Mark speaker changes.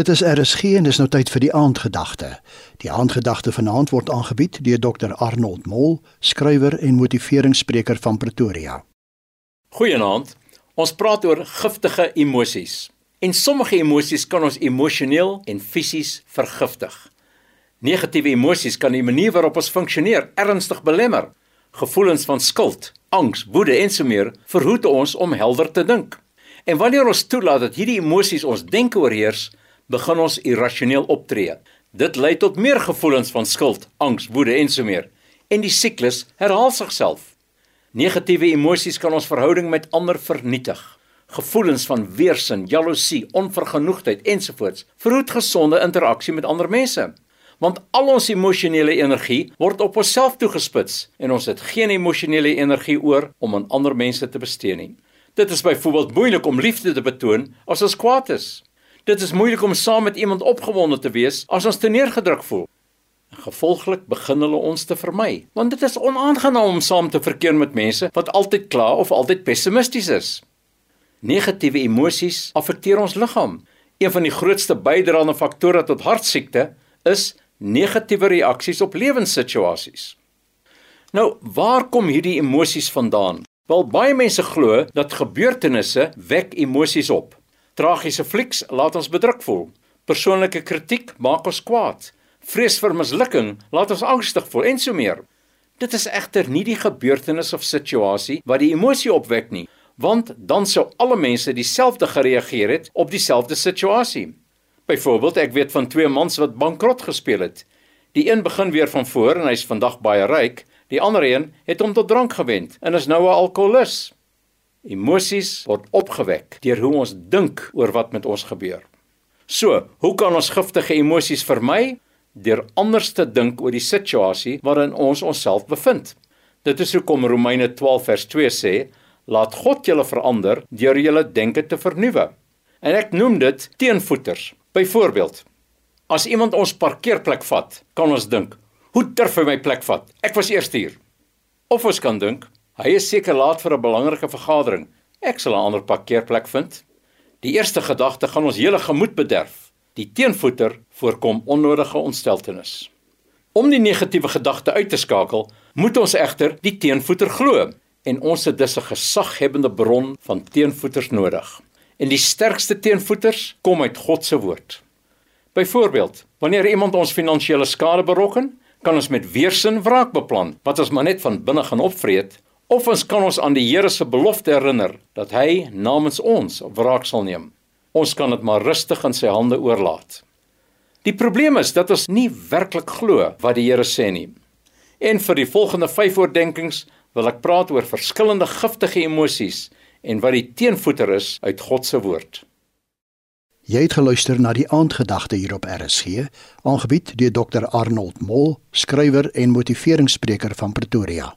Speaker 1: Dit is RSG en dis nou tyd vir die aandgedagte. Die aandgedagte vanaand word aangebied deur Dr Arnold Mol, skrywer en motiveringsspreker van Pretoria.
Speaker 2: Goeienaand. Ons praat oor giftige emosies. En sommige emosies kan ons emosioneel en fisies vergiftig. Negatiewe emosies kan die manier waarop ons funksioneer ernstig belemmer. Gevoelens van skuld, angs, woede en so meer verhoed ons om helder te dink. En wanneer ons toelaat dat hierdie emosies ons denke oorheers, begin ons irrasioneel optree. Dit lei tot meer gevoelens van skuld, angs, woede en so meer. En die siklus herhaal sigself. Negatiewe emosies kan ons verhouding met ander vernietig. Gevoelens van weerstand, jaloesie, onvergenoegdheid ensovoorts verhoed gesonde interaksie met ander mense. Want al ons emosionele energie word op onsself toegespits en ons het geen emosionele energie oor om aan ander mense te bestee nie. Dit is byvoorbeeld moeilik om liefde te betoon as ons kwaad is. Dit is moeilik om saam met iemand opgewonde te wees as ons te neergedruk voel. En gevolglik begin hulle ons te vermy, want dit is onaangenaam om saam te verkeer met mense wat altyd kla of altyd pessimisties is. Negatiewe emosies affekteer ons liggaam. Een van die grootste bydraende faktore tot hartsiekte is negatiewe reaksies op lewenssituasies. Nou, waar kom hierdie emosies vandaan? Wel baie mense glo dat gebeurtenisse wek emosies op. Tragiese flieks laat ons bedruk voel. Persoonlike kritiek maak ons kwaad. Vrees vir mislukking laat ons angstig voel en so meer. Dit is egter nie die gebeurtenis of situasie wat die emosie opwek nie, want dan sou alle mense dieselfde gereageer het op dieselfde situasie. Byvoorbeeld, ek weet van twee mans wat bankrot gespeel het. Die een begin weer van voor en hy's vandag baie ryk. Die ander een het hom tot drank gewend en is nou 'n alkoholus. Emosies word opgewek deur hoe ons dink oor wat met ons gebeur. So, hoe kan ons giftige emosies vermy? Deur anders te dink oor die situasie waarin ons onsself bevind. Dit is hoekom Romeine 12 vers 2 sê: "Laat God julle verander deur julle denke te vernuwe." En ek noem dit teenvoeters. Byvoorbeeld, as iemand ons parkeerplek vat, kan ons dink: "Hoe durf hy my plek vat? Ek was eers hier." Of ons kan dink: Hy is seker laat vir 'n belangrike vergadering. Ek sal 'n ander parkeerplek vind. Die eerste gedagte gaan ons hele gemoed bederf. Die teenvoeter voorkom onnodige ontsteltenis. Om die negatiewe gedagte uit te skakel, moet ons egter die teenvoeter glo en ons het dus 'n gesaghebende bron van teenvoeters nodig. En die sterkste teenvoeters kom uit God se woord. Byvoorbeeld, wanneer iemand ons finansiële skade berokken, kan ons met weerstand wraak beplan, wat ons maar net van binne gaan opvreet Of ons kan ons aan die Here se belofte herinner dat hy namens ons wraak sal neem. Ons kan dit maar rustig in sy hande oorlaat. Die probleem is dat ons nie werklik glo wat die Here sê nie. En vir die volgende 5 oordeenkings wil ek praat oor verskillende giftige emosies en wat die teenvoeter is uit God se woord.
Speaker 1: Jy het geluister na die aandgedagte hier op RSG, aangebied deur Dr Arnold Mol, skrywer en motiveringsspreker van Pretoria.